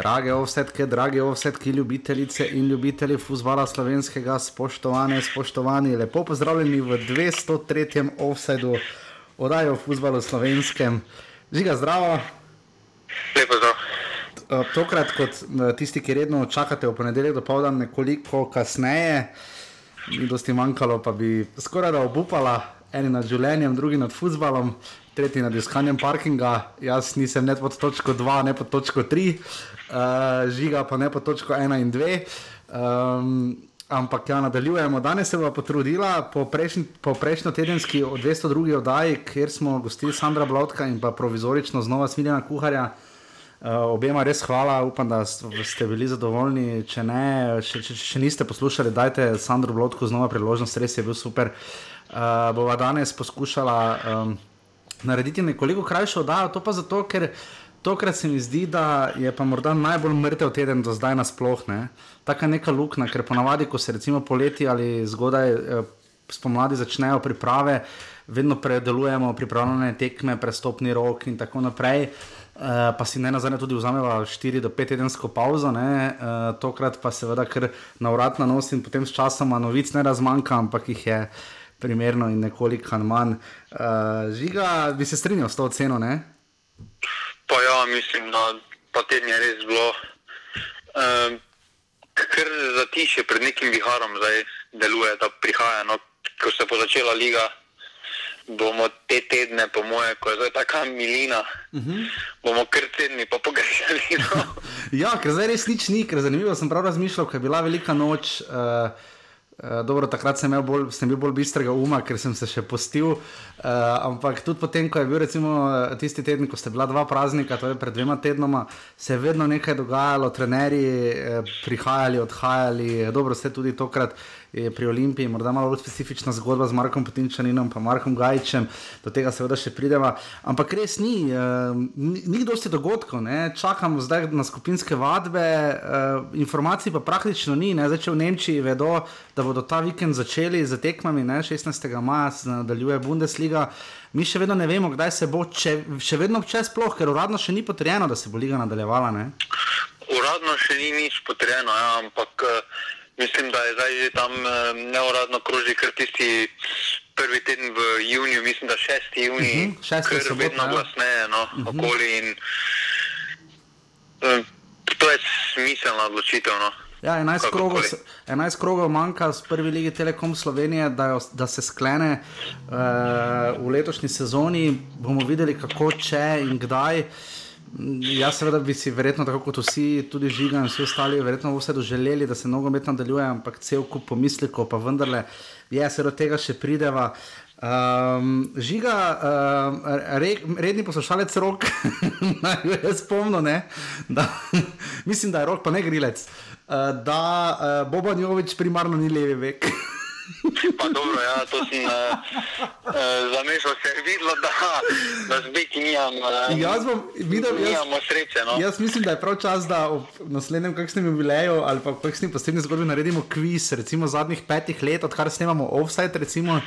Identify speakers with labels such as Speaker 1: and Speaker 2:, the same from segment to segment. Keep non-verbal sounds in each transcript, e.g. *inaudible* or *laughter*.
Speaker 1: Drage ovsetke, drage ovsetke, ljubitelice in ljubitelji futbola slovenskega, spoštovane, spoštovani, lepo pozdravljeni v 203. offsetu oddaje o futbalu slovenskem. Žiga, zdravo.
Speaker 2: Lepo zdrav.
Speaker 1: Eh, Tokrat, kot eh, tisti, ki redno čakate v ponedeljek do povdan, nekoliko kasneje, ni dosti manjkalo, pa bi skoraj da obupala, eni nad življenjem, drugi nad futbalom, tretji nad iskanjem parkinga. Jaz nisem ne pod točko 2, ne pod točko 3, uh, žiga pa ne pod točko 1 in 2. Um, ampak ja, nadaljujemo. Danes se bo potrudila po, prejšnj, po prejšnjo tedenski 202. oddaji, kjer smo gostili Sandra Blotka in pa provizorično znova Smiljana Kuharja. Uh, obema res hvala, upam, da ste bili zadovoljni. Če, ne, če, če, če niste poslušali, dajte Sandro Blotku znova priložnost, res je bil super. Uh, bova danes poskušala um, narediti nekoliko krajšo oddajo, to pa zato, ker tokrat se mi zdi, da je pa morda najbolj mrtev teden do zdaj nasplošno. Taka neka luknja, ker ponavadi, ko se recimo poleti ali zgodaj uh, spomladi začnejo priprave, vedno predelujemo pripravljene tekme, prestopni rok in tako naprej. Uh, pa si ne nazadnje tudi vzameva 4 do 5 tedensko pauzo, uh, tokrat pa seveda kar na vrat na nos in potem s časoma novic ne razmanjka, ampak jih je primerno in nekoliko manj. Uh, žiga, bi se strinjal s to oceno? Ne?
Speaker 2: Pa ja, mislim, da pa teden je res bilo. Um, ker zatišje pred nekim viharom zdaj deluje, da prihaja, no, ko se bo začela liga bomo te tedne, po moje, ko je zdaj tako milina, uh -huh. bomo kar tedni pa pogrešali. No. *laughs*
Speaker 1: ja, ker zdaj res nič ni, ker zanimivo sem prav razmišljal, ker je bila velika noč. Uh, Uh, dobro, takrat sem, bolj, sem bil bolj bistrega uma, ker sem se še postil. Uh, ampak tudi potem, ko je bil recimo, tisti teden, ko ste bila dva praznika, to je pred dvema tednoma, se je vedno nekaj dogajalo, trenerji eh, prihajali, odhajali. Dobro, ste tudi tokrat je pri Olimpiji, morda malo bolj specifična zgodba z Markom Potinčaninom in Markom Gajčem, do tega seveda še pridemo. Ampak res ni, uh, ni, ni dosti dogodkov, ne? čakamo zdaj na skupinske vadbe, uh, informacij pa praktično ni. Zdaj, če v Nemčiji vedo, da bodo ta vikend začeli z tekmami, ne? 16. maja se nadaljuje Bundesliga. Mi še vedno ne vemo, kdaj se bo, če, še vedno čez sploh, ker uradno še ni potrjeno, da se bo liga nadaljevala. Ne?
Speaker 2: Uradno še ni nič potrjeno, ja, ampak uh, Mislim, da je zdaj že tam uh, neuradno kroži, ker tisti prvi teden v juniju, mislim, da 6. juni, uh -huh, ker se vedno ja. glasneje no, uh -huh. okoli. In, um, to je smiselna odločitev. No.
Speaker 1: Ja, 11, krogov, 11 krogov manjka z prve lige Telekom Slovenije, da, jo, da se sklene uh, v letošnji sezoni. Bomo videli, kako, če in kdaj. Uh, Jaz, seveda, bi si verjetno, tako kot vsi, tudi žiga in vsi ostali, verjetno vse doželeli, da se nogomet nadaljuje, ampak cel kup pomislekov, pa vendarle, je se do tega še prideva. Um, žiga, um, re, redni poslušalec rok, *laughs* naj jo jaz spomnim, da *laughs* mislim, da je rok, pa ne grilec, uh, da uh, Boban Jovič primarno ni levi vek. *laughs*
Speaker 2: Pa dobro, ja, to sem uh, uh, zamišljal, se je videlo, da, da z biki nijam, uh,
Speaker 1: jaz bom videl,
Speaker 2: da nimamo sreče. No.
Speaker 1: Jaz mislim, da je prav čas, da v naslednjem kakšnem jubileju ali pa kakšni posebni zgodbi naredimo kviz, recimo zadnjih petih let, odkar snemamo offside, recimo.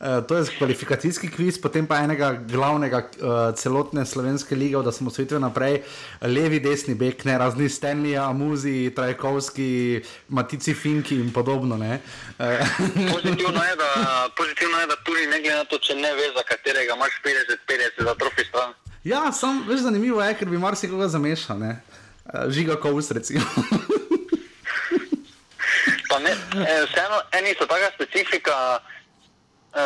Speaker 1: Uh, to je kvalifikacijski kviz, potem pa enega glavnega uh, celotne slovenske lige, da smo svetili naprej, levi, desni, bek, ne razni Stanley, Amuzi, Trajkovski, Matici Finki in podobno. Uh,
Speaker 2: pozitivno, je, da, pozitivno je, da tudi ne glede na to, če ne veš, za katerega imaš 50-50 za trofi stran.
Speaker 1: Ja, sem veš zanimivo, je, ker bi marsikoga zamešal, ne? žiga kovus recimo. *laughs*
Speaker 2: pa ne, e, vseeno, eni so taka specifika, e,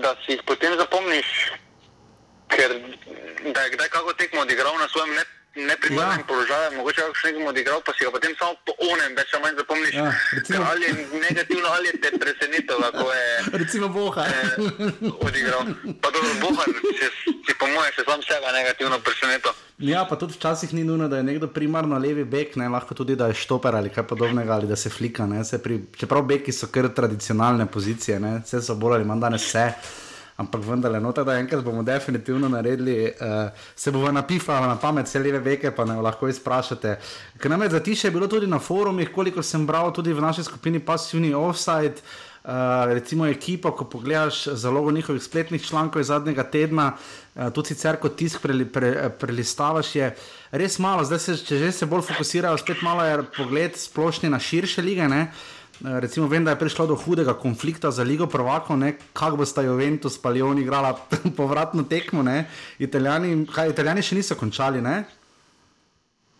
Speaker 2: da si jih potem zapomniš, ker da je kdaj kako tekmo odigral na svojem netu neprimernem ja. položaju, mogoče še nekaj odigral, pa si ga potem samo po onem, več ali manj zapomniš. Ja, recimo, ali je negativno, ali je te presenetil, kako je.
Speaker 1: Recimo Boha.
Speaker 2: Odigral. Pa dobro, Boha, si po mojem še sam sebe negativno presenetil.
Speaker 1: Ja, pa tudi včasih ni nujno, da je nekdo primarno levi bek, ne lahko tudi, da je štoper ali kaj podobnega, ali da se flika. Se pri, čeprav beki so kar tradicionalne pozicije, ne? vse so bolj ali manj danes vse ampak vendarle, no, da enkrat bomo definitivno naredili, uh, se bomo napifali na pamet, vse leve veke, pa ne lahko izprašate. Ker nam je zatiše bilo tudi na forumih, koliko sem bral, tudi v naši skupini Passivni Offside. Uh, recimo ekipo, ko pogledaš zalogo njihovih spletnih člankov iz zadnjega tedna, uh, tudi sicer kot tisk pre, pre, prelistavaš, je res malo. Zdaj, se, če že se bolj fokusirajo, spet malo je pogled splošni na širše lige. Ne? Recimo, vem, da je prišlo do hudega konflikta za Ligo Prvako, kako bo sta Juventus pa Leon igrala *laughs* povratno tekmo. Italijani, kaj, Italijani še niso končali. Ne?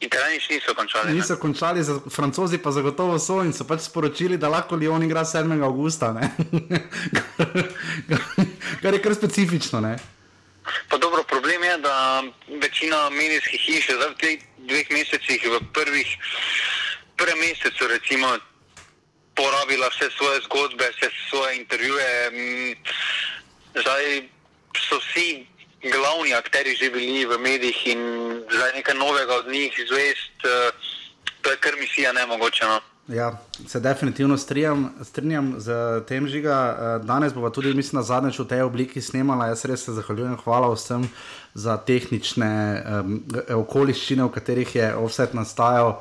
Speaker 2: Italijani še niso končali.
Speaker 1: Niso končali, za, francozi pa zagotovo so in so pač sporočili, da lahko Leon igra 7. augusta. *laughs* kar je kar specifično. Ne?
Speaker 2: Pa dobro, problem je, da večina medijskih hiš v teh dveh mesecih, v prvih prvem mesecu, recimo, porabila vse svoje zgodbe, vse svoje intervjuje. Zdaj so vsi glavni akteri že bili v medijih in zdaj nekaj novega od njih izvest, eh, to je kar misija nemogoče. No.
Speaker 1: Ja, se definitivno strinjam, strinjam z tem žiga. Eh, danes bomo tudi, mislim, na zadnjič v tej obliki snemala. Jaz res se zahvaljujem, hvala vsem za tehnične um, okoliščine, v katerih je offset nastajal.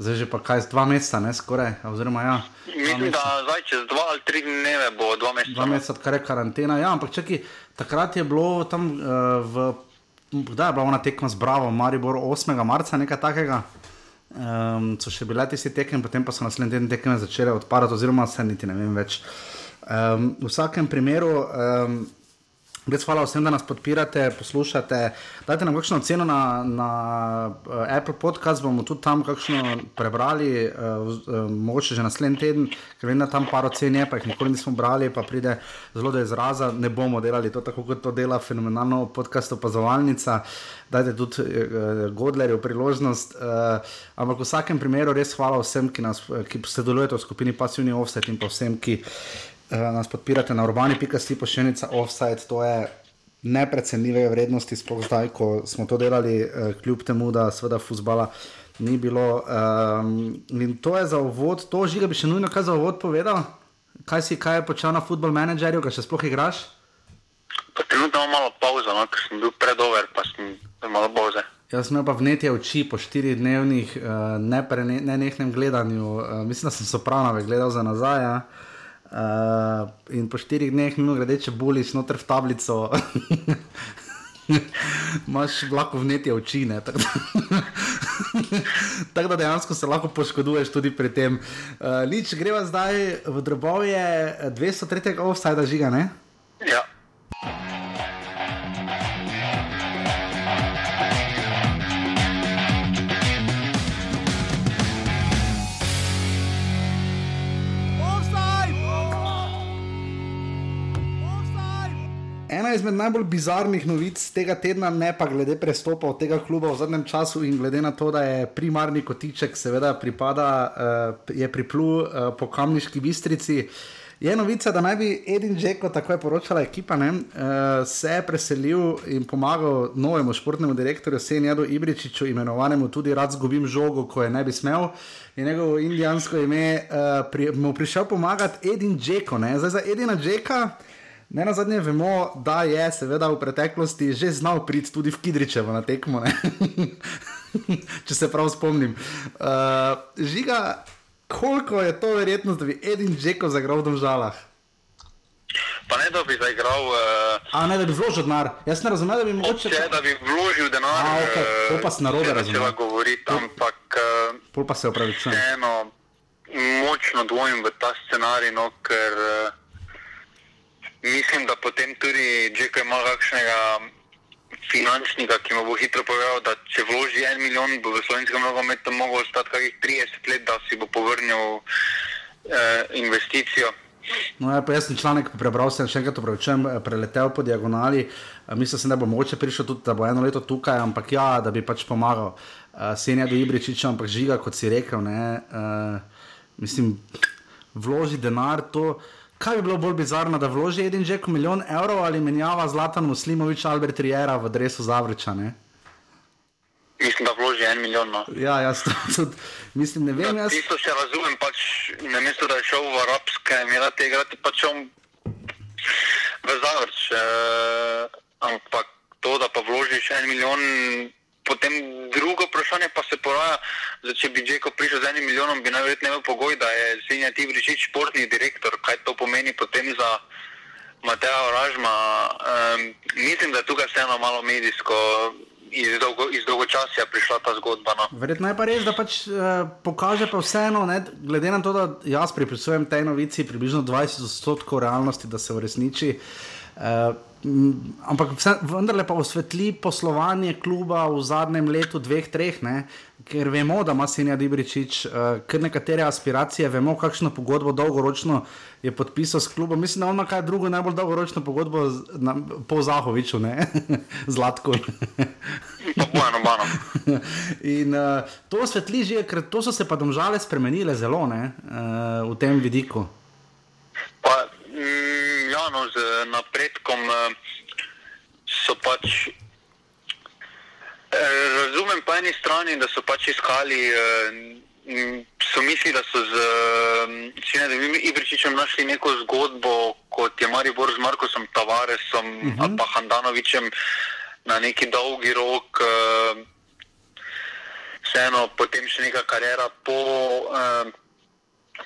Speaker 1: Zdaj že pa kaj z dva meseca, ne skoraj. Oziroma, ja,
Speaker 2: Mislim, da zdaj čez dva ali tri dneve bo dva meseca.
Speaker 1: Dva meseca, kar je karantena. Ja, ampak čakaj, takrat je bilo tam uh, v. Kdaj je bila ona tekma z Bravo, Maribor 8. marca, nekaj takega. Um, so še bile tiste tekme, potem pa so naslednji teden tekme začele odpadati, oziroma se niti ne vem več. Um, v vsakem primeru. Um, Res hvala vsem, da nas podpirate, poslušate. Dajte nam kakšno ceno na, na uh, Apple Podcast, bomo tudi tam kakšno prebrali, uh, uh, mogoče že naslednji teden, ker vem, da tam par ocen je, pa jih nikoli nismo brali, pa pride zelo do izraza. Ne bomo delali to tako, kot to dela fenomenalno podcast opazovalnica. Dajte tudi uh, Godlerju priložnost. Uh, ampak v vsakem primeru res hvala vsem, ki, nas, ki sodelujete v skupini Passivni Offset in pa vsem, ki. Eh, nas podpirate na urbani.si pošiljnica offside, to je neprecenljive vrednosti, sploh zdaj, ko smo to delali, uh, kljub temu, da seveda fusbala ni bilo. Um, in to je za uvod, to žiga bi še nujno kaj za uvod povedal. Kaj si kaj je počel na football menedžerju, kaj še sploh igraš?
Speaker 2: Trenutno imamo malo pauzo, no, ker sem bil predover, pa sem malo boze.
Speaker 1: Jaz sem pa vnetje oči po štirih dnevnih, uh, nenehnem ne gledanju. Uh, mislim, da sem sopranove gledal za nazaj. Ja. Uh, in po štirih dneh, mimo grede, če boliš noter v tablico, *laughs* imaš lahko vnetje oči. Tako da, *laughs* tak da dejansko se lahko poškoduješ tudi pri tem. Uh, Lič, greva zdaj v drobove 203. offside žiga, ne?
Speaker 2: Ja.
Speaker 1: Ena izmed najbolj bizarnih novic tega tedna, ne pa glede prestopa od tega kluba v zadnjem času in glede na to, da je primarni kotiček, seveda, pripada, uh, je priplul uh, po kamniški bistrici. Je novica, da naj bi Edin Džeko, tako je poročala ekipa, ne, uh, se preselil in pomagal novemu športnemu direktorju Senjadu Ibričiču, imenovanemu tudi Rad zgubim žogo, ko je ne bi smel. In njegovo indijansko ime uh, pri, mu prišel pomagati Edin Džeko. Zdaj za Edina Džeka. Ne na zadnje vemo, da je seveda v preteklosti že znal priti tudi v Kidričevo na tekmo. *laughs* Če se prav spomnim. Uh, žiga, koliko je to verjetno, da bi Edin Džeko zagral v domžalah?
Speaker 2: Pa ne, da bi zaigral. Uh,
Speaker 1: A ne, da bi vložil denar. Jaz ne razumem, da bi mogoče.
Speaker 2: Če da bi vložil denar.
Speaker 1: A, okay. To pa se narobe razume.
Speaker 2: Če pa govoriti, ampak. Uh,
Speaker 1: Pol pa se opravičujem.
Speaker 2: Eno, močno dvomim v ta scenarij, no, ker. Uh, mislim, da potem tudi, če ima kakšnega finančnika, ki mu bo hitro povedal, da če vloži en milijon, bo v slovenskem nogometu mogel ostati kakih 30 let, da si bo povrnil eh, investicijo.
Speaker 1: No, ja, jaz sem članek prebral, sem še enkrat upravičen, eh, preletel po diagonali. Eh, mislim, da bo mogoče prišel tudi, da bo eno leto tukaj, ampak ja, da bi pač pomagal. Uh, Senja do Ibričiča, ampak žiga, kot si rekel. Ne, uh, mislim, vloži denar to. Kaj bi bilo bolj bizarno, da vloži en že kot milijon evrov ali menjava Zlatan Muslimovič Albert Riera v drevesu Zavrča? Ne?
Speaker 2: Mislim, da vloži en milijon. No.
Speaker 1: Ja, jaz *laughs* tudi mislim, ne vem. Jaz...
Speaker 2: Isto se razumem, pač na mestu, da je šel v Arabske Emirate igrati, pač on v Zavrč. Eh, ampak to, da pa vložiš en milijon, potem drugo vprašanje pa se poraja, da če bi Džeko prišel z enim milijonom, bi najverjetneje imel pogoj, da je Sinja Tivričič športni direktor. Kaj to pomeni potem za Mateja Oražma? Um, mislim, da je tukaj vseeno malo medijsko. Iz, dolgo, iz dolgočasja prišla ta zgodba. No.
Speaker 1: Verjetno je pa res, da pač, eh, pokaže pa vseeno, ne, glede na to, da jaz pripisujem tej novici približno 20% realnosti, da se uresniči. Eh, ampak vse, vendarle pa osvetli poslovanje kluba v zadnjem letu, dveh, treh, ne? ker vemo, da ima Sinja Dibričič uh, kar nekatere aspiracije, vemo, kakšno pogodbo dolgoročno je podpisal s klubom. Mislim, da ima kaj drugo, najbolj dolgoročno pogodbo z, na, po Zahoviču, ne *laughs* Zlatko. *laughs* In uh, to osvetli že, ker to so se pa domžale spremenile zelo ne, uh, v tem vidiku.
Speaker 2: Pa, mm, ja, no, z napredkom uh, so pač Eh, razumem po eni strani, da so pač iskali, eh, so mislili, da so z Sinejem Ibričičem našli neko zgodbo, kot je Maribor z Markosom Tavaresom uh. -huh. ali pa Handanovičem na neki dolgi rok. Eh, vseeno, potem še neka karjera po,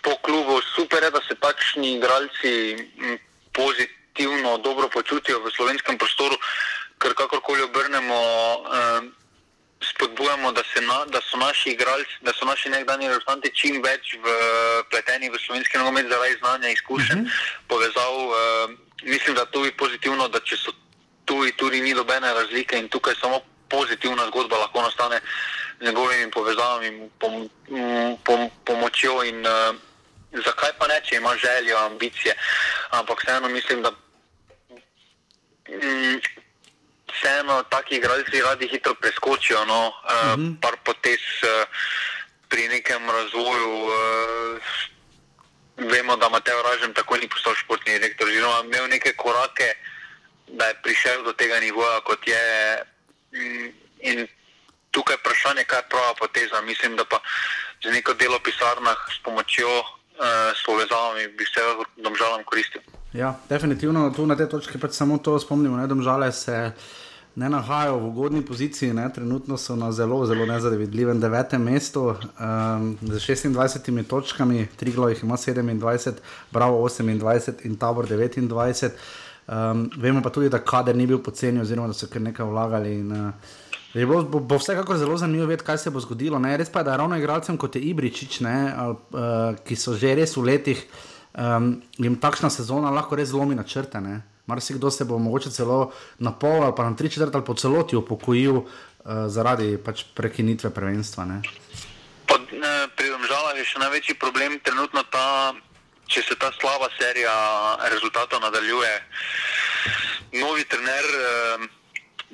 Speaker 2: po klubu. Super je, da se takšni igralci pozitivno, dobro počutijo v slovenskem prostoru ker kakorkoli obrnemo, eh, spodbujamo, da, na, da so naši igralci, da so naši nekdanji reprezentanti čim več vpleteni v, v slovenski nogomet zaradi znanja in izkušenj, uh mhm. -huh. povezav. Eh, mislim, da to je pozitivno, da če so tu in tudi ni dobene razlike in tukaj samo pozitivna zgodba lahko nastane njegovimi povezavami, pom, pom, pomočjo in uh, zakaj pa ne, če ima željo, ambicije. Ampak vseeno mislim, da. Mm, vseeno taki igralci radi hitro preskočijo, no, uh, mm -hmm. par potez uh, pri nekem razvoju. Uh, vemo, da Mateo Ražem tako ni postal športni direktor, oziroma imel neke korake, da je prišel do tega nivoja, kot je. Mm, in tukaj je vprašanje, kaj je prava poteza. Mislim, da pa z neko delo v pisarnah s pomočjo, uh, s povezavami, bi se domžalam koristil.
Speaker 1: Ja, definitivno tu na tej točki pač samo to spomnimo, da domžale se ne nahajajo v ugodni poziciji, ne? trenutno so na zelo, zelo nezavidljivem devetem mestu um, z 26 točkami, tri glavih ima 27, Bravo 28 in Tabor 29. Um, vemo pa tudi, da kader ni bil poceni, oziroma da so kar nekaj vlagali. In, uh, Bo, bo, bo vsekakor zelo zanimivo vedeti, kaj se bo zgodilo. Ne? Res pa je, da ravno igralcem kot je Ibričič, ne, ali, uh, ki so že res v letih, um, jim takšna sezona lahko res zlomi načrte. Marsikdo se bo mogoče celo na pol ali pa na tri četrt ali po celoti upokojil uh, zaradi pač prekinitve prvenstva.
Speaker 2: Pod, ne, pri Domžalah je še največji problem trenutno ta, če se ta slaba serija rezultatov nadaljuje. Novi trener uh,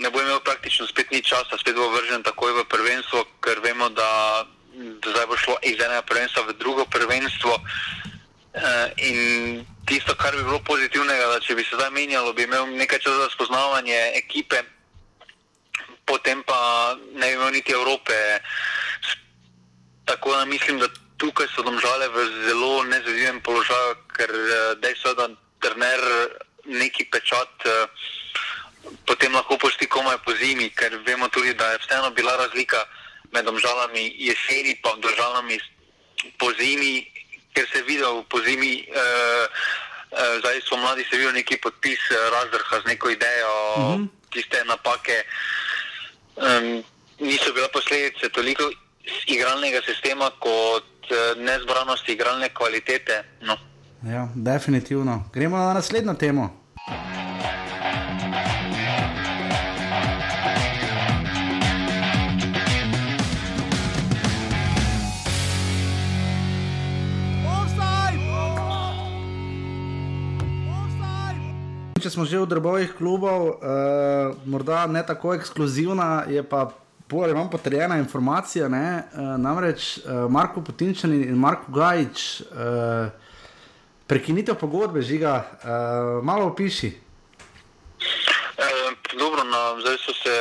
Speaker 2: ne bo imel praktično spet ni časa, spet bo vržen takoj v prvenstvo, ker vemo, da, da zdaj bo šlo iz enega prvenstva v drugo prvenstvo. Uh, in tisto, kar bi bilo pozitivnega, da če bi se zdaj menjalo, bi imel nekaj časa za spoznavanje ekipe, potem pa ne bi imel niti Evrope. Tako da mislim, da tukaj so domžale v zelo nezvedivem položaju, ker eh, dejstvo da trener neki pečat. Uh, Potem lahko pošti komaj po zimi, ker vemo tudi, da je vseeno bila razlika med državami jeseni in državami po zimi, ker se je videl po zimi, uh, uh, zdaj so mladi se videli neki podpis uh, razdrha z neko idejo, uh mhm. -huh. tiste napake. Um, niso bile posledice toliko igralnega sistema kot uh, nezbranosti igralne kvalitete. No.
Speaker 1: Ja, definitivno. Gremo na naslednjo temo. Če smo že v drobovih klubov, uh, morda ne tako ekskluzivna, je pa bolj manj potrjena informacija. Uh, namreč uh, Marko Putinčan in Marko Gajč, uh, prekinitev pogodbe, žiga, uh, malo opiši.
Speaker 2: Uh, dobro, no, zdaj so se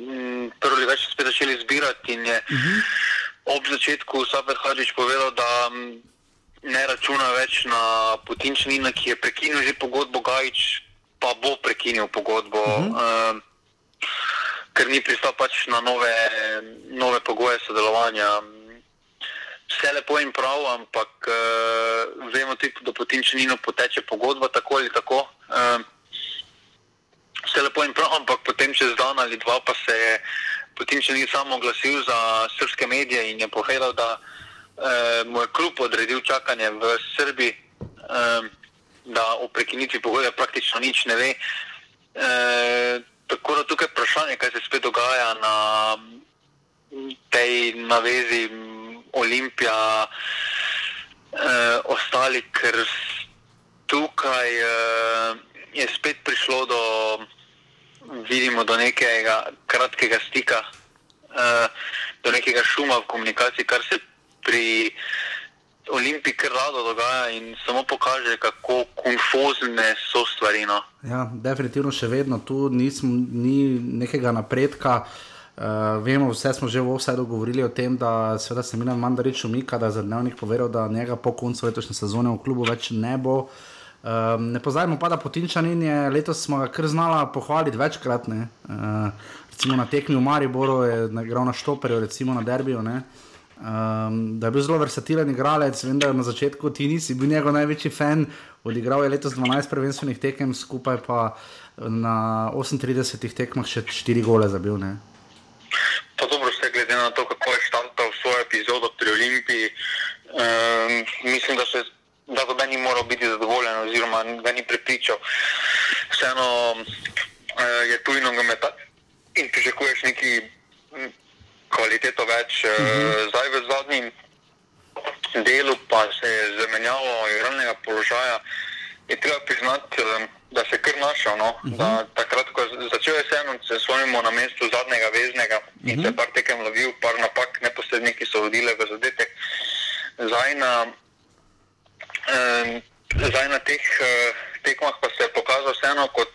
Speaker 2: mm, prvi več spet začeli zbirati in je uh mhm. -huh. ob začetku Saber Hadžič povedal, da. Um, ne računa več na Putinčnina, ki je prekinil že pogodbo Gajč, pa bo prekinil pogodbo. Uh -huh. uh, ker ni pristal pač na nove, nove pogoje sodelovanja. Vse lepo in prav, ampak uh, vemo tudi, da potem, če ni no poteče pogodba, tako ali tako. Uh, vse lepo in prav, ampak potem čez dan ali dva pa se je potem, če ni samo oglasil za srpske medije in je povedal, da uh, mu je kljub odredil čakanje v Srbiji, uh, da o prekinitvi pogodbe praktično nič ne ve. Uh, tako da tukaj je vprašanje, kaj se spet dogaja na tej navezi Olimpija, uh, ostali, ker tukaj uh, je spet prišlo do vidimo do nekega kratkega stika, uh, do nekega šuma v komunikaciji, kar se pri Olimpiji kar rado dogaja in samo pokaže, kako konfuzne so stvari. No.
Speaker 1: Ja, definitivno še vedno tu nismo, ni nekega napredka. Uh, vemo, vse smo že v vsej dogovorili o tem, da se mi na Mandariču umika, da je za dnevnik povedal, da njega po koncu letošnje sezone v klubu več ne bo. Uh, Um, ne pozabimo pa, da Potinčanin je letos smo ga kar znala pohvaliti večkrat. Uh, recimo na tekmi v Mariboru je igral na Štoperju, recimo na Derbiju. Um, da je bil zelo versatilen igralec, vem, da na začetku ti nisi bil njegov največji fan, odigral je letos 12 prvenstvenih tekem, skupaj pa na 38 tekmah še 4 gole zabil. Ne?
Speaker 2: Pa dobro, vse glede na to, kako je štartal svojo epizodo pri Olimpiji, um, mislim, da se da ga ni moral biti zadovoljen, oziroma ga ni prepričal. Vseeno uh, je tujno ga meta in pričakuješ neki kvaliteto več. Uh, zdaj v zadnjem delu pa se je zamenjalo igralnega položaja. Je treba priznati, da se je kar našel. No? Uh -huh. Takrat, ko začel je vseeno, se svojimo na mestu zadnjega veznega uh -huh. in se je par tekem lovil, par napak, neposredniki so vodili v zadetek. Zdaj na Um, zdaj na teh uh, tekmah pa se je pokazal vseeno kot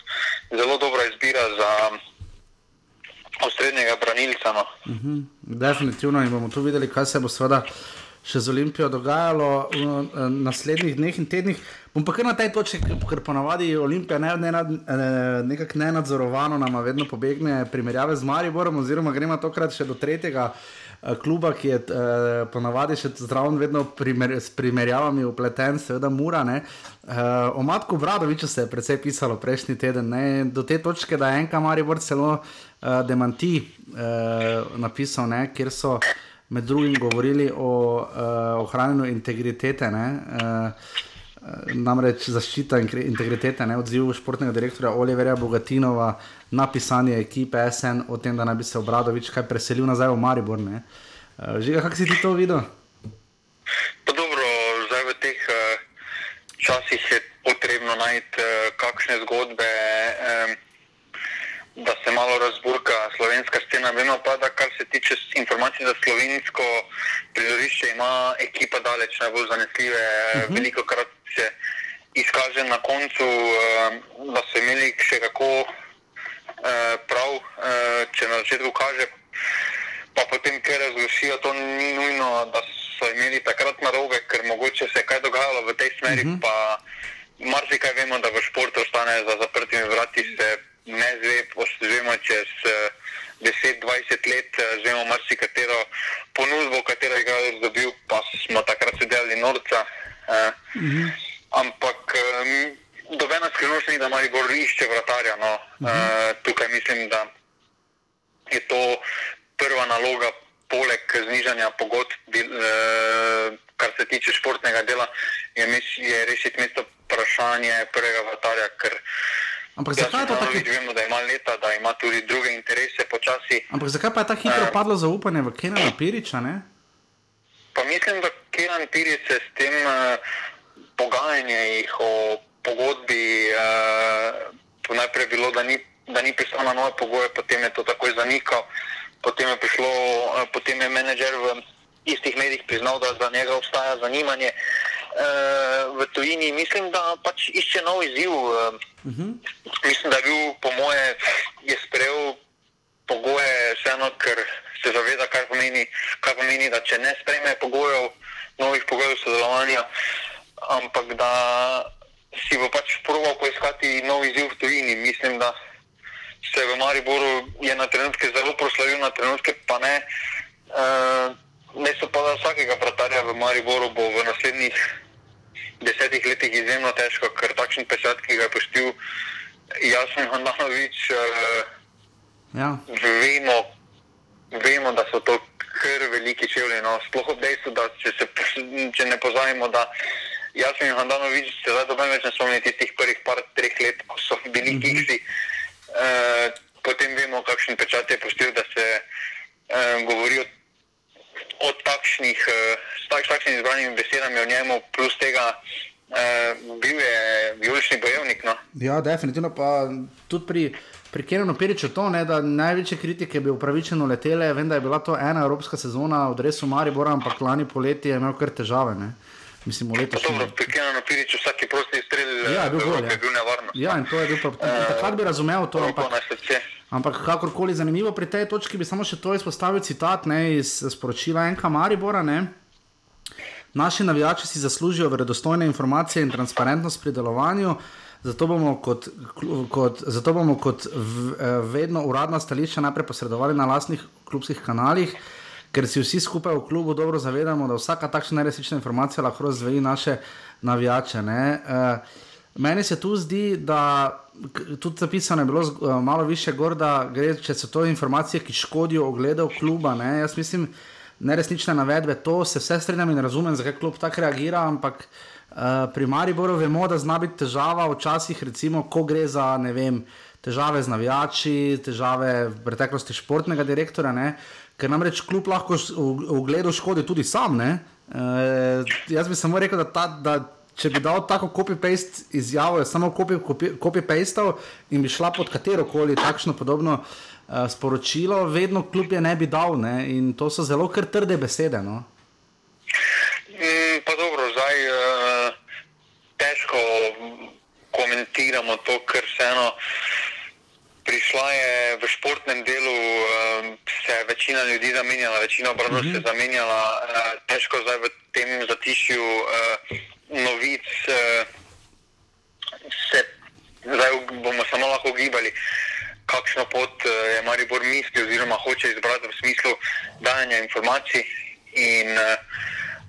Speaker 2: zelo dobra izbira za osrednjega branilca. No.
Speaker 1: Uh mhm, -huh. Definitivno in bomo tu videli, kaj se bo seveda še z Olimpijo dogajalo v uh, naslednjih dneh in tednih. Bom pa kar na tej točki, ker ponavadi Olimpija ne, ne, ne, nekako nenadzorovano nama vedno pobegne primerjave z Mariborom, oziroma gremo tokrat še do tretjega. Eh, kluba, ki je ponavadi še zdravo, vedno primer, s primerjavami upleten, seveda mura. Uh, o Matku Vradoviču se je precej pisalo prejšnji teden, ne? do te točke, da je enka Maribor celo uh, demanti uh, napisal, ne? kjer so med drugim govorili o uh, ohranjanju integritete. Uh, namreč zaščita integritete, ne odziv športnega direktorja Oliverja Bogatinova na pisanje ekipe SN o tem, da naj bi se Obradovič kaj preselil nazaj v Maribor. Ne. Eh, Žiga, kako si ti to videl?
Speaker 2: Pa dobro, zdaj v teh uh, časih je potrebno najti uh, kakšne zgodbe. Um, Da se malo razburka slovenska scena. Vemo pa, da kar se tiče informacij za slovensko prizorišče, ima ekipa daleč najbolj zanesljive. Uh mhm. -huh. Veliko krat se izkaže na koncu, uh, da so imeli še kako uh, prav, uh, če na začetku kaže, pa potem, ker razglašijo, to ni nujno, da so imeli takrat na robe, ker mogoče se je kaj dogajalo v tej smeri. Uh -huh. Pa marsikaj vemo, da v športu ostane za zaprtimi vrati, se ne zve, poslužujemo čez. Uh, 10-20 let, znamo marsikatero ponudbo, katero je igralec dobil, pa smo takrat sedeli norca. -hmm. Ampak um, dobena skrivnost ni, da ima Igor išče vratarja. No. Mm -hmm. uh, tukaj mislim, da je to prva naloga, poleg znižanja pogodb, uh, kar se tiče športnega dela, je, je rešiti mesto vprašanje prvega vratarja.
Speaker 1: Ampak zakaj je to tako?
Speaker 2: Vemo, da ima leta, da ima tudi druge interese počasi.
Speaker 1: Ampak zakaj pa je tako hitro uh, padlo zaupanje v Kenana Piriča? Ne?
Speaker 2: Pa mislim, da Kenan Pirič se s tem uh, pogajanjih o pogodbi, uh, najprej bilo, da ni, da ni pisal na nove pogoje, potem je to takoj zanikal, potem je prišlo, uh, potem je menedžer v istih medijih priznal, da za njega obstaja zanimanje. Uh, v tujini mislim, da pač išče nov izziv. Uh, uh -huh. Mislim, da je bil, po moje, je sprejel pogoje, vseeno, ker se zaveda, kaj pomeni, kaj pomeni, da če ne sprejme pogojev, novih pogojev sodelovanja, uh, ampak da si bo pač proval poiskati nov izziv v tujini. Mislim, da se v Mariboru je na trenutke zelo proslavil, na trenutke pa ne. Uh, Mesto pa za vsakega vratarja v Mariboru bo v naslednjih desetih letih izjemno težko, ker takšen pesat, ki ga je poštil Jasmin Handanovič, uh,
Speaker 1: Ja.
Speaker 2: vemo, vemo, da so to kar veliki čevlji. No. Sploh ob dejstvu, da če, se, če ne pozajemo, da Jasmin Handanovič se zdaj dobro več ne spomni tistih prvih par treh let, ko so bili mm -hmm. kiksi. Uh, potem vemo, kakšen pečat je pustil, da se uh, govori o, o takšnih, uh, s tak, takšnimi izbranimi besedami o njemu, plus tega uh, bil je vijolični bojevnik. No.
Speaker 1: Ja, definitivno pa tudi pri. Pri Kenenu Periču to, ne, da največje kritike bi upravičeno letele, vem, da je bila to ena evropska sezona v Resu Maribora, ampak lani poleti je imel kar težave. Ne. Mislim, v letošnjem.
Speaker 2: Dobro, pri Kenanu Piriču vsaki prosti strel
Speaker 1: Ja, je bil
Speaker 2: v
Speaker 1: gol,
Speaker 2: Evropi
Speaker 1: ja.
Speaker 2: je bil nevarno.
Speaker 1: Ja, in to je bil pa takrat bi razumel to, ampak. Ampak kakorkoli zanimivo pri tej točki bi samo še to izpostavil citat ne, iz sporočila NK Maribora. Ne. Naši navijači si zaslužijo verodostojne informacije in transparentnost pri delovanju. Zato bomo kot, kot, zato bomo kot v, eh, vedno uradna stališča najprej posredovali na lastnih klubskih kanalih, ker si vsi skupaj v klubu dobro zavedamo, da vsaka takšna neresnična informacija lahko razveji naše navijače. Ne? Eh, Meni se tu zdi, da tudi zapisano je bilo z- eh, malo više gor, da gre, če so to informacije, ki škodijo ogledu kluba. Ne? Jaz mislim, neresnične navedbe, to se vse strinjam in razumem, zakaj klub tako reagira, ampak uh, pri Mariboru vemo, da zna biti težava včasih, recimo, ko gre za ne vem, težave z navijači, težave v preteklosti športnega direktorja, ne? ker namreč klub lahko v ogledu škodi tudi sam. Uh, jaz bi samo rekel, da, ta, da če bi dal tako copy-paste izjavo, samo copy- copy-pastal in bi šla pod katero koli takšno podobno uh, sporočilo, vedno kljub je ne bi dal. Ne? In to so zelo kar trde besede. No?
Speaker 2: Mm, pa dobro, zdaj uh, težko komentiramo to, ker vseeno prišla je v športnem delu, uh, se je večina ljudi zamenjala, večina obradov mm -hmm. se je zamenjala, uh, težko zdaj v tem zatišju uh, novic uh, se zdaj bomo samo lahko gibali. Kakšno pot eh, je Maribor misli, oziroma hoče izbrati v smislu dajanja informacij. In, uh,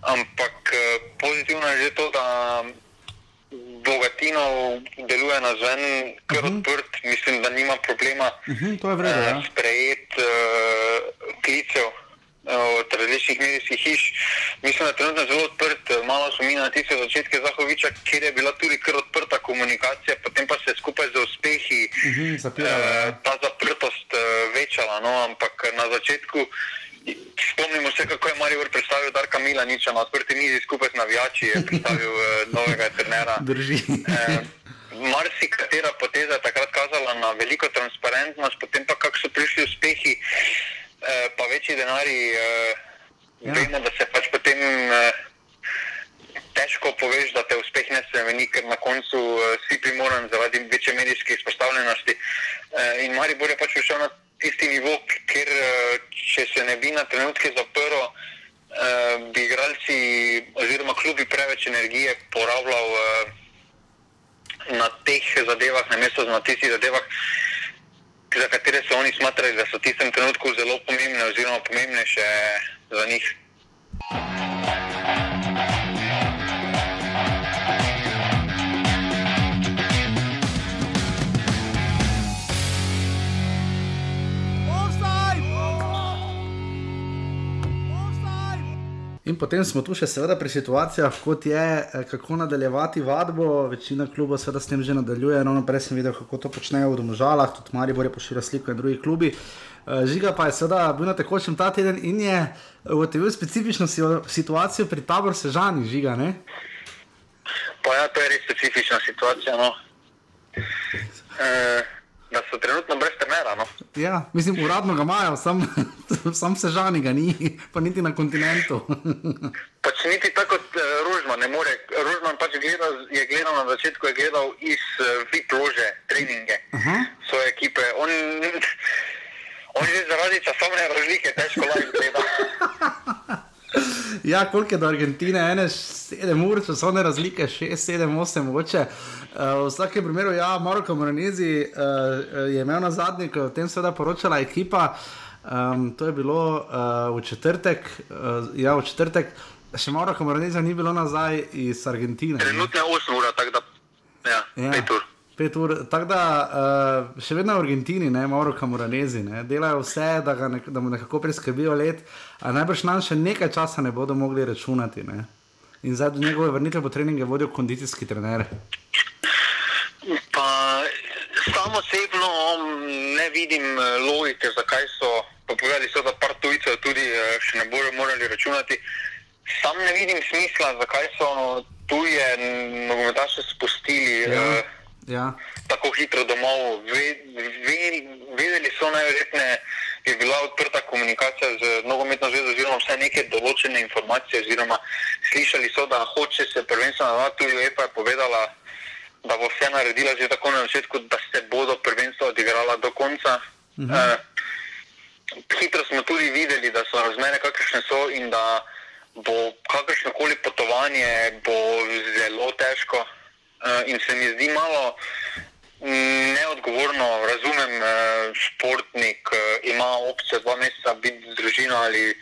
Speaker 2: ampak eh, pozitivno je že to, da Bogatinov deluje na zven, kar uh -huh. odprt, mislim, da nima problema
Speaker 1: Uh -huh, to je vredno.
Speaker 2: eh,
Speaker 1: Ja.
Speaker 2: sprejeti uh, klicev eh, od različnih medijskih hiš. Mislim, da je trenutno zelo odprt. Eh, Malo so mi na tiste začetke Zahoviča, kjer je bila tudi kar odprta komunikacija, potem pa se je skupaj z uspehi
Speaker 1: Uh zapirala,
Speaker 2: eh, ta zaprtost eh, večala. No? Ampak na začetku. Spomnimo se, kako je Marijo predstavil Darka Milaniča na odprti mizi skupaj z navijači, je predstavil eh, novega trenera. *laughs*
Speaker 1: Drži.
Speaker 2: Eh, Marsikatera poteza je takrat kazala na veliko transparentnost, potem pa kako so prišli eh, večji denari. Eh,
Speaker 1: Ja.
Speaker 2: Vemo, da se pač potem eh, težko poveš, da te uspeh ne spremeni, ker na koncu eh, si primoran zaradi večje medijske izpostavljenosti. Eh, in Maribor je pač prišel na tisti nivo, kjer eh, če se ne bi na trenutke zaprl, eh, bi igralci oziroma klubi preveč energije porabljal. Eh, na teh zadevah, namesto na tistih zadevah, za katere so oni smatrali, da so v tistem trenutku zelo pomembne, oziroma pomembnejše za njih.
Speaker 1: In potem smo tu še seveda pri situacijah, kot je, eh, kako nadaljevati vadbo. Večina klubov seveda s tem že nadaljuje. Ravno prej sem videl, kako to počnejo v Domožalah, tudi Maribor je pošiljal sliko in drugi klubi. Eh, Žiga pa je seveda bil na tekočem ta teden in je ugotovil specifično si- situacijo pri taboru Sežani, žiga. Ne?
Speaker 2: Pa ja, to je res specifična situacija. No. E, da so trenutno brez trenera. No.
Speaker 1: Ja, mislim, uradno ga imajo, sam, *laughs* sam Sežani ga ni, pa niti na kontinentu. *laughs*
Speaker 2: Pač niti tako kot uh, Ružman, ne more. Ružman pač gleda, je gledal na začetku, je gledal iz uh, VIP lože treninge
Speaker 1: Aha.
Speaker 2: svoje ekipe. On, *laughs* on že zaradi časovne razlike težko live gleda.
Speaker 1: Ja, koliko je do Argentine, ene 7 ur, časovne razlike, 6, 7, 8, mogoče. Uh, v vsakem primeru, ja, Marko Moranezi uh, je imel na zadnji, je o tem seveda poročala ekipa. Um, to je bilo uh, v četrtek, uh, ja, v četrtek, še malo, ko Moraneza ni bilo nazaj iz Argentine.
Speaker 2: Trenutno je 8 ur, tako da ja, ja. 5 ur.
Speaker 1: Tako da uh, še vedno v Argentini, ne malo kamoranezi, ne, delajo vse, da, nek, da mu nekako preskrbijo let, a najbrž nam še nekaj časa ne bodo mogli računati. Ne. In zdaj do njegove vrnitve po treningu vodijo kondicijski trener.
Speaker 2: Pa samo osebno ne vidim eh, logike, zakaj so povedali, so, da par tujcev tudi eh, še ne bodo morali računati. Sam ne vidim smisla, zakaj so tuje nogometaše spustili. Ja. Uh, ja. tako hitro domov. Vedeli so najverjetneje, je bila odprta komunikacija z nogometno zvezo, oziroma vse neke določene informacije. Oziroma, slišali so, da hoče se prvenstvo nadaljevati, tudi UEFA je povedala, da bo vse naredila že tako na začetku, da se bodo prvenstvo odigrala do konca. Mhm. Uh, hitro smo tudi videli, da so razmere kakršne so in da bo kakršno koli potovanje bo zelo težko. Eh, in se mi zdi malo mm, neodgovorno. Razumem, uh, športnik uh, ima opcijo dva meseca biti z družino ali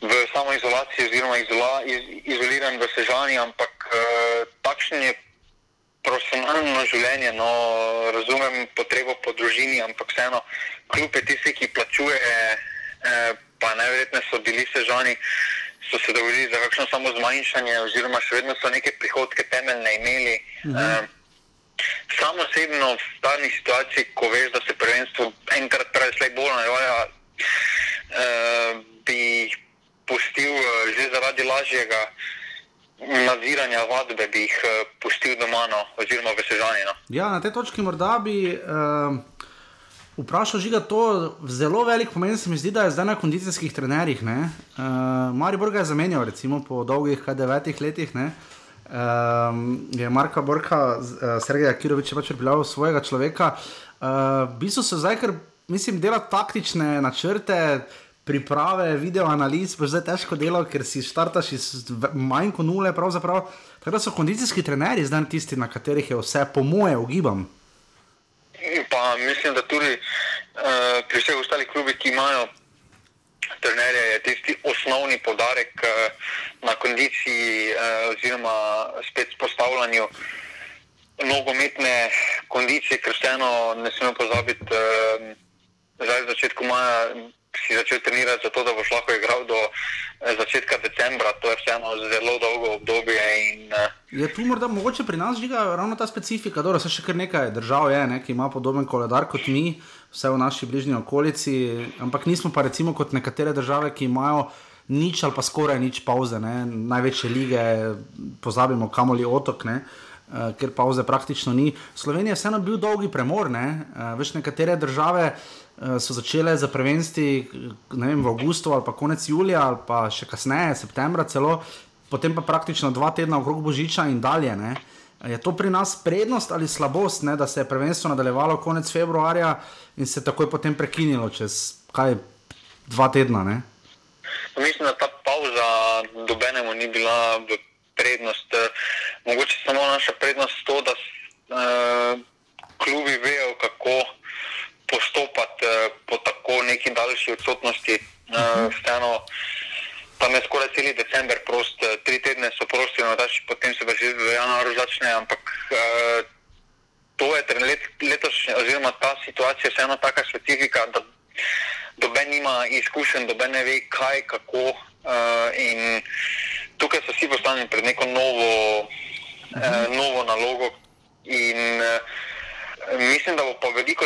Speaker 2: v samoizolaciji, oziroma izola, iz, izoliran v sežani, ampak takšen je profesionalno življenje. No, razumem potrebo po družini, ampak vseeno, kljub tistih, ki plačuje, uh, pa najverjetneje so bili sežani. So se dogovorili za kakšno samo zmanjšanje, oziroma še vedno so neke prihodke temeljne imeli. Uh, samo osebno v danih situacijah, ko veš, da se prvenstvo enkrat prej slej bolj nadaljuje, uh, bi pustil uh, že zaradi lažjega. Nadziranja vadbe bi jih uh, pustil doma, no, oziroma v Sežani. No.
Speaker 1: Ja, na tej točki morda bi uh, Vprašal žiga to zelo velik pomen, se mi zdi, da je zdaj na kondicijskih trenerjih. Uh, Mari Borg je zamenjal, recimo po dolgih devetih letih. Ne? Um, je Marka Borka, uh, Sergej Kirovič, pač pripeljal svojega človeka. Uh, v bistvu so zdaj, ker mislim, dela taktične načrte, priprave, video analiz, pa zdaj težko delo, ker si štartaš iz manj kot nule. Tako da so kondicijski trenerji zdaj tisti, na katerih je vse, po moje, ugibam.
Speaker 2: Pa mislim, da tudi uh, pri vseh ostalih klubih, ki imajo trenerje, je tisti osnovni podarek uh, na kondiciji, uh, oziroma spet spostavljanju nogometne kondicije, ker vseeno ne smemo pozabiti, uh, zdaj v začetku maja si začel trenirati, zato da boš lahko igral do eh, začetka decembra. To je vseeno zelo dolgo obdobje. In, uh,
Speaker 1: je tu morda mogoče pri nas žiga ravno ta specifika? Dobro, se še kar nekaj držav je, ne, ki ima podoben koledar kot mi, vse v naši bližnji okolici, ampak nismo pa recimo kot nekatere države, ki imajo. Nič ali pa skoraj nič pauze, ne? največje lige, pozabimo, kamoli otok, uh, ker pauze praktično ni. Slovenija je vseeno bil dolgi premor, ne? uh, veš, nekatere države uh, Eh, so začele za vem, v avgustu ali pa konec julija ali pa še kasneje, septembra celo, potem pa praktično dva tedna okrog Božiča in dalje. Ne? Je to pri nas prednost ali slabost, ne? da se je prvenstvo nadaljevalo konec februarja in se takoj potem prekinilo čez kaj dva tedna? Ne?
Speaker 2: Mislim, da ta pauza dobenemu ni bila prednost. Mogoče samo naša prednost to, da uh, klubi vejo, kako postopati uh, po tako neki daljši odsotnosti. Uh, vseeno, tam je skoraj cel decembr prost, uh, tri tedne so prosti, no, daš, potem se pa že v januarju začne. Ampak uh, to je let, letošnja, oziroma ta situacija, vseeno taka specifika, da doben ima izkušen, doben ne ve, kaj, kako. Uh, in tukaj so vsi postavljeni pred neko novo, uh, novo nalogo. In, uh, Mislim, da bo pa veliko,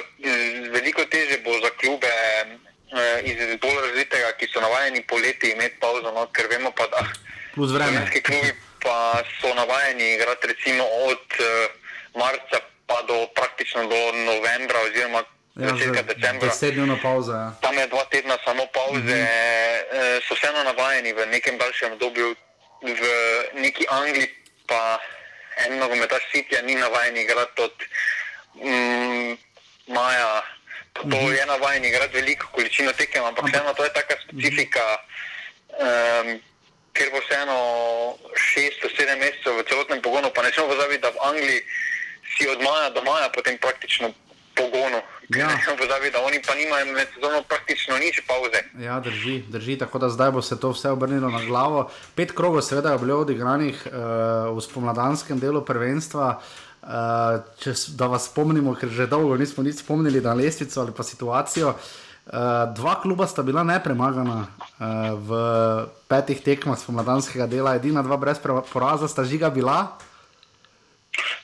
Speaker 2: veliko teže bo za klube eh, iz bolj razvitega, ki so navajeni poleti imeti pauzo, no, ker vemo pa, da
Speaker 1: slovenski
Speaker 2: klubi pa so navajeni igrati recimo od eh, marca pa do praktično do novembra oziroma ja, začetka decembra.
Speaker 1: Desetdnevna pauza. Ja.
Speaker 2: Tam je dva tedna samo pauze, mhm. so vseeno navajeni v nekem daljšem obdobju v neki Angliji, pa en nogometaš Sitja ni navajen igrati od mm, maja. To -hmm. je navaden igrati veliko količino tekem, ampak vseeno to je taka specifika. Um, ker bo vseeno 6-7 mesecev v celotnem pogonu, pa ne smemo pozabiti, da v Angliji si od maja do maja potem praktično pogonu.
Speaker 1: Ja.
Speaker 2: Pozabiti, da oni pa nimajo med sezono praktično nič pauze.
Speaker 1: Ja, drži, drži, tako da zdaj bo se to vse obrnilo na glavo. Pet krogov, seveda, je bilo odigranih uh, v spomladanskem delu prvenstva. Uh, če, s- da vas spomnimo, ker že dolgo nismo nič spomnili na lestvico ali pa situacijo. Uh, dva kluba sta bila nepremagana uh, v petih tekmah spomladanskega dela, edina dva brez poraza sta žiga bila.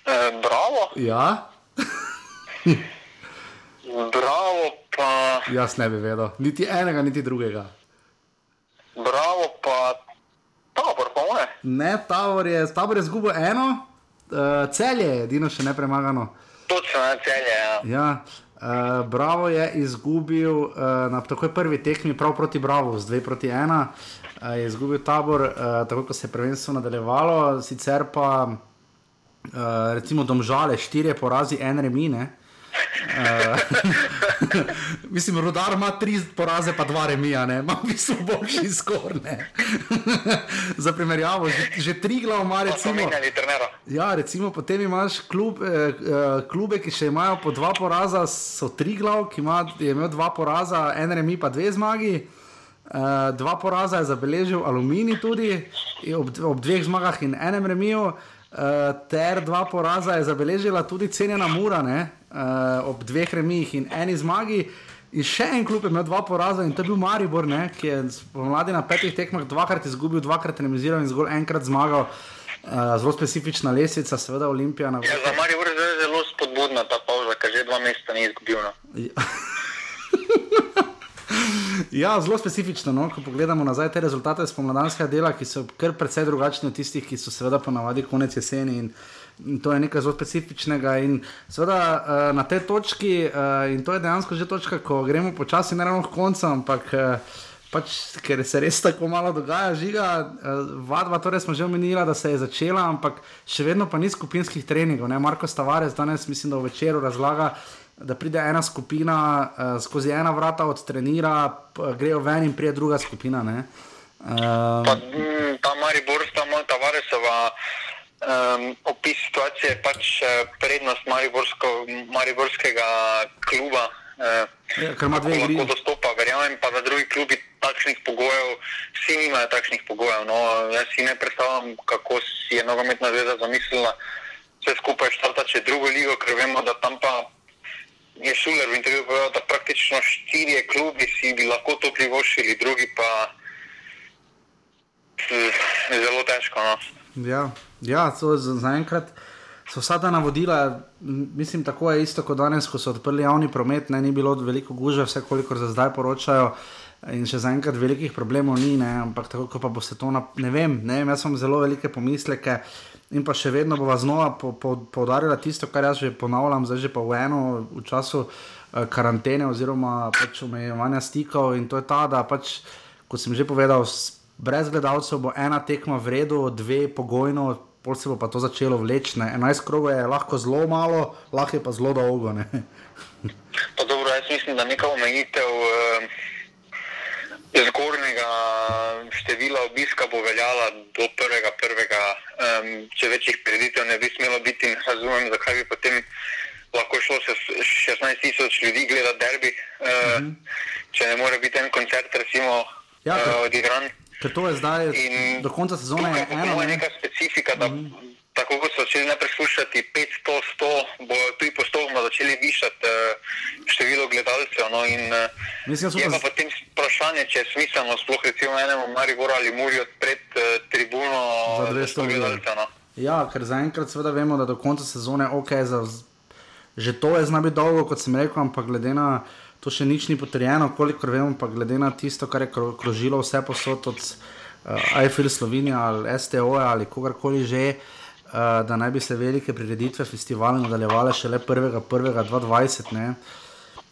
Speaker 2: E, bravo,
Speaker 1: Ja, *laughs*
Speaker 2: bravo, pa,
Speaker 1: jaz ne bi vedel, niti enega, niti drugega.
Speaker 2: bravo, pa tabor, pa moje.
Speaker 1: Ne, Tabor je, tabor je zgubil eno, uh, celje je edino še nepremagano.
Speaker 2: Točno na celje. Ja.
Speaker 1: Ja, uh, Bravo je izgubil uh, na takoj prvi tekmi, prav proti Bravo, z 2 proti 1. Uh, je izgubil tabor, uh, tako ko se je prvenstvo nadaljevalo, sicer pa uh, recimo domžale, štirje porazi, en remine. Uh, *laughs* mislim, rodar ima tri poraze, pa dva remija, ne? ima v bistvu boljši skorne. *laughs* Za primerjavo, že, že tri glav ima recimo. Ja, recimo, potem imaš klub, eh, eh, klube, ki še imajo po dva poraza, so tri glav, ki ima, je imel dva poraza, en remi pa dve zmagi. Uh, dva poraza je zabeležil Alumini tudi ob, ob dveh zmagah in enem remiju, uh, ter dva poraza je zabeležila tudi cenjena Mura ne, uh, ob dveh remijih in eni zmagi. In še en klub je imel dva poraza in to je bil Maribor, ne, ki je pomladi na petih tekmah dvakrat izgubil, dvakrat remiziral in zgolj enkrat zmagal. Uh, zelo specifična lesnica, seveda Olimpija. Na...
Speaker 2: Ja, za Marijo je zelo spodbudna ta pauza, ker že dva meseca ni izgubil. No. *laughs* *laughs*
Speaker 1: Ja, zelo specifično, no? ko pogledamo nazaj te rezultate spomladanskega dela, ki so kar precej drugačni od tistih, ki so seveda ponavadi konec jeseni. In, in to je nekaj zelo specifičnega. In seveda uh, na tej točki, uh, in to je dejansko že točka, ko gremo počasi, ne ravno k koncu, ampak. Uh, Pač, ker se res tako malo dogaja, žiga, vadba, torej smo že omenili, da se je začela, ampak še vedno pa ni skupinskih treningov. Ne? Marko Stavarec danes, mislim, da v večeru razlaga, da pride ena skupina uh, skozi ena vrata, odtrenira, grejo ven in prije druga skupina. ne.
Speaker 2: Pa,
Speaker 1: Uh,
Speaker 2: mm, ta Maribor, ta Malta Varesova um, opis situacije je pač eh, prednost Mariborskega kluba. Uh,
Speaker 1: Ja, ker ima dve igri.
Speaker 2: Lahko dostopa, verjamem pa, da drugi klubi takšnih pogojev, vsi nimajo takšnih pogojev. No, jaz si ne predstavljam, kako si je nogometna zveza zamislila vse skupaj štartati še drugo ligo, ker vemo, da tam pa je Šuler v intervjuju povedal, da praktično štirje klubi si bi lahko to privoščili, drugi pa zelo težko. No.
Speaker 1: ja, ja, so za- zaenkrat. So vsa ta navodila, mislim, tako je isto kot danes, ko so odprli javni promet, ne, ni bilo veliko gužve, vse kolikor za zdaj poročajo. In še zaenkrat velikih problemov ni, ne, ampak tako ko pa bo se to, na, ne vem, ne vem, jaz imam zelo velike pomisleke in pa še vedno bova znova po, po, poudarila tisto, kar jaz že ponavljam, zdaj že pa v eno, v času eh, karantene oziroma pač omejevanja stikov in to je ta, da pač, kot sem že povedal, brez gledalcev bo ena tekma v redu, dve pogojno, pol se bo pa to začelo vleči. ne. 11 krogov je lahko zelo malo, lahko je pa zelo dolgo.
Speaker 2: Pa dobro, jaz mislim, da neka omejitev eh, zgornjega števila obiska bo veljala do prvega. prvega um, če večjih prireditev ne bi smelo biti, ne razumem, zakaj bi potem lahko šlo se s 16 tisoč ljudi gledati derbi, uh, uh -huh. če ne more biti en koncert, recimo,
Speaker 1: Ja, ker-
Speaker 2: uh, odigran.
Speaker 1: Ker to je zdaj,
Speaker 2: In
Speaker 1: do konca sezone je eno.
Speaker 2: moja
Speaker 1: Ne?
Speaker 2: neka specifika, da mm. Tako kot so začeli najprej slušati 500, 100, bo tudi postopoma začeli višati uh, število gledalcev. No, in, uh,
Speaker 1: Mislim,
Speaker 2: je
Speaker 1: pa
Speaker 2: pa potem vprašanje, če je smiselno sploh recimo enemu Mariboru ali Muri odpreti uh, tribuno
Speaker 1: Za 200 ljudi.
Speaker 2: gledalcev. No.
Speaker 1: Ja, ker zaenkrat seveda vemo, da do konca sezone ok, za, že to je zna biti dolgo, kot sem rekel, ampak glede na to še nič ni potrjeno, kolikor vemo, pa glede na tisto, kar je kro, krožilo vse posod od uh, Eiffel Slovenija ali STO ali kogarkoli že, uh, da naj bi se velike prireditve festivale nadaljevale šele 1.1.2020. Ne?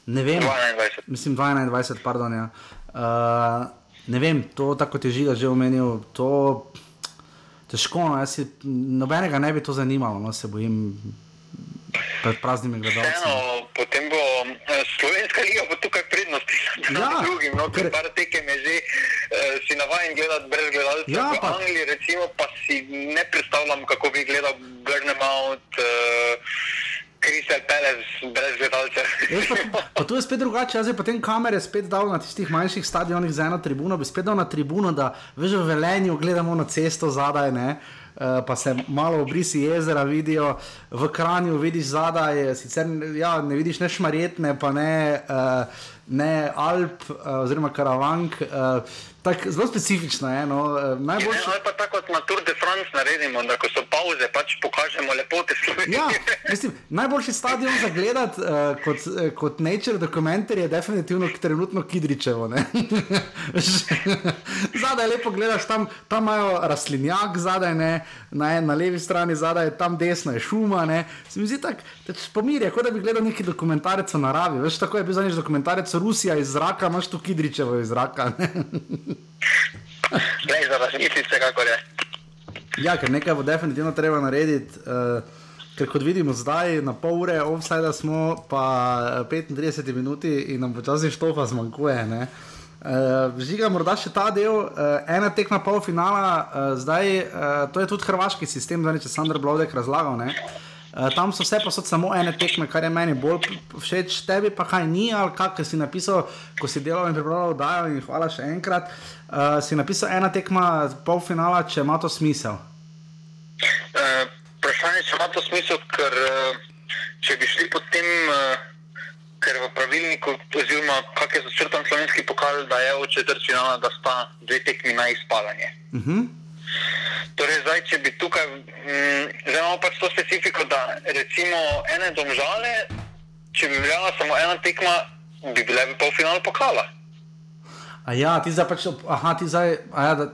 Speaker 1: ne vem.
Speaker 2: 22.
Speaker 1: Mislim, 21, pardon. Ja. Uh, ne vem, to tako kot je žiga že omenil, to težko. No, jaz si, nobenega ne bi to zanimalo, no, se bojim pred praznimi gledalci.
Speaker 2: Vseeno, potem bo eh, liga bo tukaj prednost
Speaker 1: Ja,
Speaker 2: drugim. No,
Speaker 1: ker-
Speaker 2: par tekem je že, eh, si navajen gledati brez gledalcev.
Speaker 1: Ja,
Speaker 2: v
Speaker 1: pa-
Speaker 2: Angliji recimo pa si ne predstavljam, kako bi gledal Burnout, uh, Crystal Palace brez gledalcev.
Speaker 1: Pa, pa tu je spet drugače, jaz bi potem kamere spet dal na tistih manjših stadionih za eno tribuno, bi spet dal na tribuno, da veš v Velenju gledamo na cesto zadaj, ne. eh, Pa se malo obrisi jezera vidijo, v Kranju vidiš zadaj, sicer ja, ne vidiš ne šmarjetne, pa ne, uh, ne Alp uh, oziroma Karavank. Uh, tak, zelo specifično je. No, uh,
Speaker 2: Ne,
Speaker 1: najboljše.
Speaker 2: ali pa tako kot na Tour de France naredimo, da ko so pauze, pač pokažemo lepote Slovenije.
Speaker 1: Ja, mislim, najboljši stadion za gledati uh, kot, eh, kot nature dokumentar je definitivno trenutno Kidričevo. ne. *laughs* zadaj lepo gledaš, tam, tam imajo rastlinjak, zadaj ne, na, na levi strani, zadaj tam desno je šuma. Ne. Se mi zdi tako, pomirje, kot da bi gledal neki dokumentarec o naravi. Veš, tako je bil zadnjič dokumentarec Rusija iz zraka, imaš tu Kidričevo iz zraka. Ne,
Speaker 2: za razmisliti, kako je.
Speaker 1: Ja, ker nekaj bo definitivno treba narediti. Uh, ker kot vidimo zdaj, na pol ure offside smo, pa eh, 35 minut in nam počasi štofa zmanjkuje. ne. Uh, žiga, morda še ta del, uh, ena tekma polfinala, uh, zdaj uh, to je tudi hrvaški sistem, zdaj če Sandra Blodek razlagal. Ne? Uh, tam so vse pa so samo ene tekme, kar je meni bolj všeč, tebi pa kaj ni, ali kaj si napisal, ko si delal in pripravljal oddajo. In hvala še enkrat. Uh, si napisal ena tekma polfinala, če ima to smisel.
Speaker 2: Uh, Vprašanje je, če ima to smisel, ker uh, če bi šli po tem, uh, ker v pravilniku, oziroma kak je začrtan slovenski pokal, da je od četrtfinala, da sta dve tekmi na izpadanje.
Speaker 1: Uh -huh.
Speaker 2: Torej, zdaj, če bi tukaj, mm, zdaj imamo pač to specifiko, da recimo ene domžale, če bi bila samo ena tekma, bi bile v polfinalu pokala.
Speaker 1: A ja, ti zdaj pač, aha, ti zdaj, ja, da,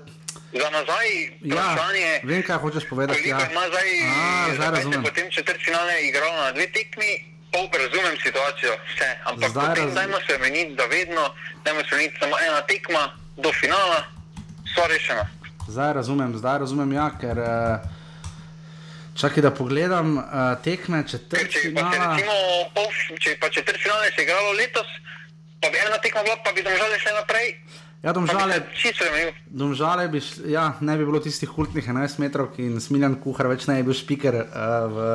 Speaker 2: Za nazaj,
Speaker 1: ja,
Speaker 2: vprašanje,
Speaker 1: vem, kaj hočeš povedati. Ja.
Speaker 2: ima zdaj,
Speaker 1: A, zdaj razumem.
Speaker 2: potem četrtfinale igralo na dve tekmi, pol razumem situacijo, vse, ampak
Speaker 1: Zdaj
Speaker 2: potem
Speaker 1: raz-
Speaker 2: dajmo se meniti, da vedno, dajmo se meniti samo ena tekma do finala, sva rešena.
Speaker 1: Zdaj razumem, zdaj razumem, ja, ker. Uh, čakaj, da pogledam uh, tekme
Speaker 2: Ker če bi
Speaker 1: četrtfinala.
Speaker 2: recimo pol, če pa četrtfinale se igralo letos, pa bi ena tekma bila, pa bi domžale šle naprej.
Speaker 1: Ja, domžale, domžale bi, ja, ne bi bilo tistih kultnih 11 metrov in smiljan kuhar več ne bi bil špiker uh, v,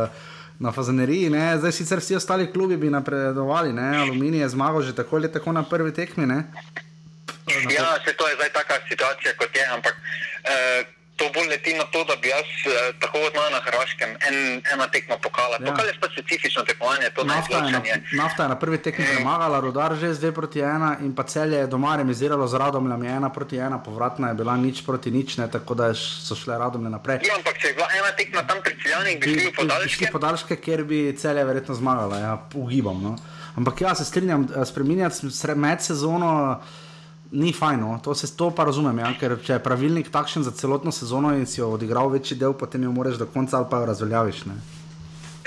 Speaker 1: na fazaneriji. Ne. Zdaj sicer vsi ostali klubi bi napredovali, ne. Aluminij je zmagal že tako ali tako na prvi tekmi. Ne.
Speaker 2: Ja, se to je zdaj taka situacija, kot je, ampak eh, to bolj leti na to, da bi jaz, eh, tako kot na Hrvaškem, en, ena tekma pokala.
Speaker 1: Ja.
Speaker 2: Pokal je spet specifično tekmovanje, to
Speaker 1: Nafta je, na, nafta je na prvi tekmi premagala, rodar že z 2 proti 1 in pa celje je doma remisiralo z Radomljem 1 proti 1, povratna je bila nič proti nič, ne, tako da je so šle Radomlje naprej.
Speaker 2: Ja, ampak če je bila ena tekma tam pri Ciljanih, bi šli v
Speaker 1: bi šli
Speaker 2: podaljške.
Speaker 1: podaljške, kjer bi celje verjetno zmagala, ja, ugibam. No. Ampak ja, se strinjam, eh, spreminjati med sezono ni fajn, no. to, se, to pa razumem, ja, ker če je pravilnik takšen za celotno sezono in si jo odigral večji del, potem jo moraš do konca ali pa jo razveljaviš. Ne.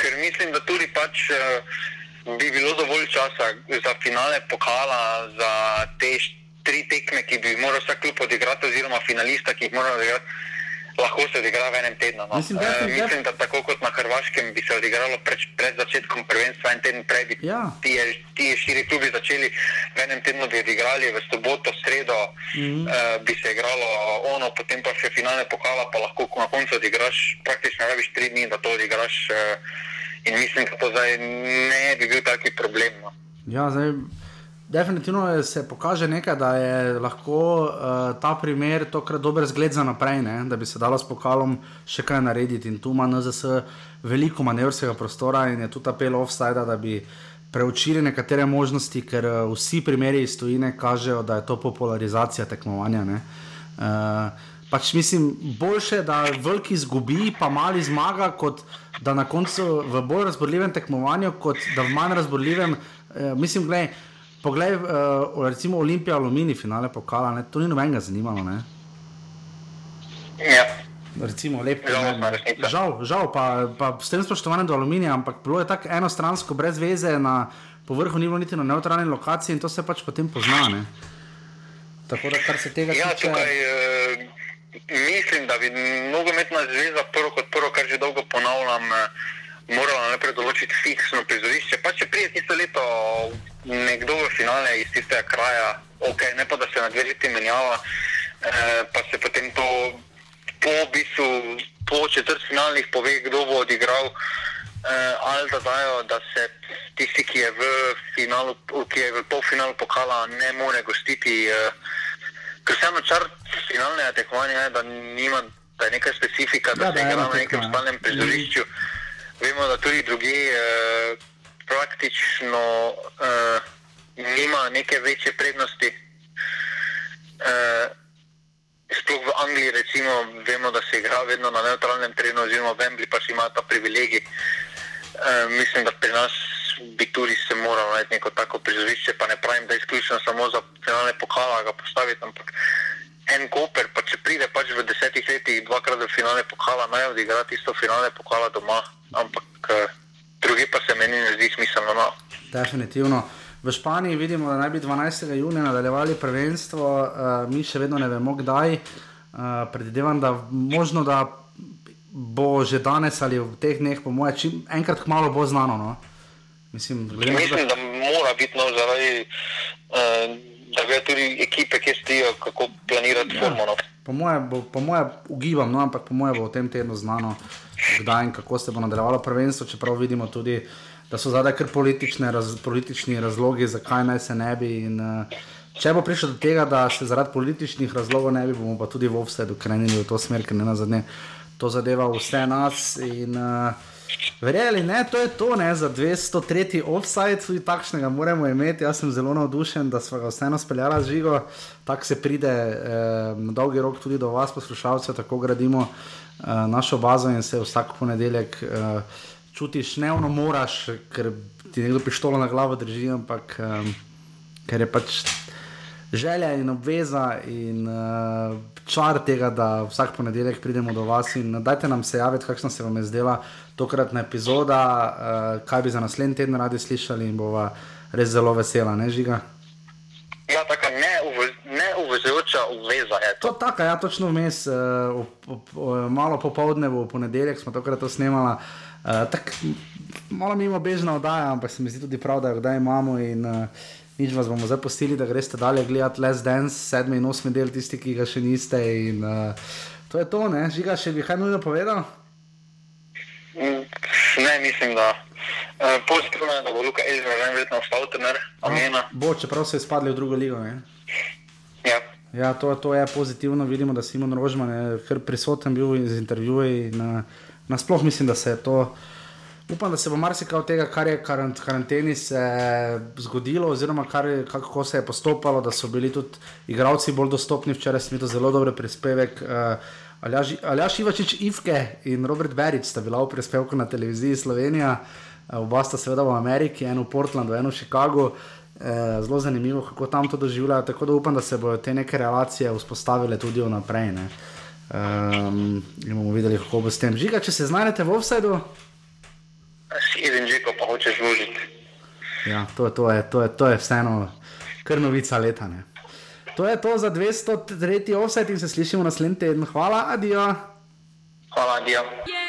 Speaker 2: Ker mislim, da tudi pač eh, bi bilo dovolj časa za finale pokala, za te tri tekme, ki bi moral vsak klub odigrati, oziroma finalista, ki jih mora odigrati. Lahko se odigra v enem tednu. No.
Speaker 1: Mislim, definitivno-
Speaker 2: e, mislim, da tako kot na Hrvaškem bi se odigralo pred, pred začetkom prvenstva en teden prej. Bi
Speaker 1: Ja.
Speaker 2: ti, ti štiri klubi začeli v enem tednu, bi odigrali v soboto, sredo, mm -hmm. uh, bi se igralo ono, potem pa še finale pokala, pa lahko na koncu odigraš, praktično rabiš tri dni, da to odigraš. Uh, in mislim, da to zdaj ne bi bil taki problem. No.
Speaker 1: Ja, zdaj, definitivno se pokaže nekaj, da je lahko uh, ta primer tokrat dober zgled za naprej, ne? da bi se dalo s pokalom še kaj narediti. In tu ima NZS veliko manevrskega prostora in je tudi apel offside, da bi preučili nekatere možnosti, ker uh, vsi primeri iz tujine kažejo, da je to popularizacija tekmovanja. ne. Uh, pač mislim, boljše, da veliki izgubi, pa mali zmaga, kot da na koncu v bolj razborljivem tekmovanju, kot da v manj razborljivem. Uh, mislim, gledaj, poglej, uh, recimo Olimpija, Alumini, finale pokala, ne, to ni nobenega zanimalo. Ne.
Speaker 2: Ja.
Speaker 1: Recimo, lep
Speaker 2: resnica.
Speaker 1: Žal, žal pa, pa s tem spoštovanjem do aluminija, ampak bilo je tako enostransko, brez veze, na povrhu ni bilo niti na neutralni lokaciji in to se pač potem pozna. Ne. Tako da, kar se tega
Speaker 2: Ja,
Speaker 1: tiče.
Speaker 2: tukaj uh, mislim, da bi nogometna zveza, prvo kot prvo, kar že dolgo ponavljam, uh, morala najprej določiti fiksno prizorišče. Pa če pride tisto leto nekdo v finale iz tistega kraja, ok, ne pa da se na dve leti menjava, eh, pa se potem to po bistvu, po četrtfinalih pove, kdo bo odigral. Eh, ali da dajo, da se tisti, ki je v, finalu, ki je v polfinalu pokala, ne more gostiti. Eh, ker vseeno čar finalnega tekmovanja je, da, nima, da je neka specifika, da, da se igra na nekem stalnem prizorišču. Mm -hmm Vemo, da tudi drugi uh, praktično uh, nima neke večje prednosti. Uh, Sploh v Angliji, recimo, vemo, da se igra vedno na neutralnem terenu, oziroma v Embli pa še ima ta privilegij. E, mislim, da pri nas bi tudi se moralo najti neko tako prizorišče, pa ne pravim, da je izključno samo za finale pokala ga postaviti, ampak en koper, pa če pride pač v desetih letih dvakrat v finale pokala, naj odigra tisto finale pokala doma, ampak e, drugi pa se meni ne zdi smiselno. No.
Speaker 1: Definitivno. V Španiji vidimo, da naj bi 12. junija nadaljevali prvenstvo, uh, mi še vedno ne vemo, kdaj. Uh, predvidevam, da možno da bo že danes ali v teh dneh, po mojem, čim enkrat malo bo znano. No?
Speaker 2: Mislim, Mislim da... da mora biti no, zaradi uh, da tudi ekipe, ki stijo, kako planirati ja. formo. No.
Speaker 1: Po mojem, moje ugibam, no, ampak po mojem bo v tem tednu znano, kdaj in kako se bo nadaljevalo prvenstvo, čeprav vidimo tudi da so zadaj kar raz, politični razlogi, zakaj naj se ne bi. In, uh, če bo prišlo do tega, da se zaradi političnih razlogov ne bi, bomo pa tudi v offsetu krenili v to smer, ker ne na zadnje to zadeva vse nas. In, uh, Verjeli, ne, to je to, ne, za 203. offside, tudi takšnega moramo imeti. Jaz sem zelo navdušen, da smo ga vseeno speljali z žigo, tako se pride eh, na dolgi rok tudi do vas, poslušalcev, tako gradimo eh, našo bazo in se vsak ponedeljek. Eh, čutiš, ne ono moraš, ker ti nekdo pištolo na glavo drži, ampak um, ker je pač želja in obveza in uh, čar tega, da vsak ponedeljek pridemo do vas in dajte nam se javiti, kakšna se vam je zdela tokratna epizoda, uh, kaj bi za naslednji teden radi slišali in bova res zelo vesela, ne žiga.
Speaker 2: Ja, tako neuvezujoča obveza je to.
Speaker 1: to tako, ja, točno vmes, uh, malo popoldne v ponedeljek smo tokrat to snemali. Uh, tak, malo mimo bežna oddaja, ampak se mi zdi tudi prav, da jo kdaj imamo in uh, nič vas bomo zdaj postili, da greste dalje gledati Les Dance, sedmi in osmi del, tisti, ki ga še niste. In, uh, to je to, ne? Žiga, še bi kaj nujno povedal?
Speaker 2: Ne, mislim, da. Uh, pozitivno je, da bo Luka Ezra verjetno ostal trener. No,
Speaker 1: bo, čeprav so izpadli v drugo ligo. Ne?
Speaker 2: Ja.
Speaker 1: Ja, to, to je pozitivno. Vidimo, da Simon Rožman je prisoten bil iz intervjuja. Uh, nasplošno mislim, da se je to. Upam, da se bo marsikaj od tega, kar je v karanteni se zgodilo, oziroma kar, kako se je postopalo, da so bili tudi igravci bolj dostopni. Včeraj smo imeli zelo dober prispevek. Uh, Aljaš Ivačič, Ivke in Robert Berič sta bila v prispevku na televiziji Slovenija, uh, oba sta seveda v Ameriki, eno v Portlandu, eno v Chicagu. Uh, zelo zanimivo, kako tam to doživljajo. Tako da upam, da se bodo te neke relacije vzpostavile tudi vnaprej. Uh, Um, bomo videli, kako bo s tem. Žiga, če se znajdete v offsetu.
Speaker 2: Sedem že, pa hočeš vložiti.
Speaker 1: Ja, to, to, je, to, je, to je vseeno krnovica leta. Ne. To je to za 203. offset in se slišimo naslednji teden. Hvala, adijo.
Speaker 2: Hvala, adijo.
Speaker 3: Samo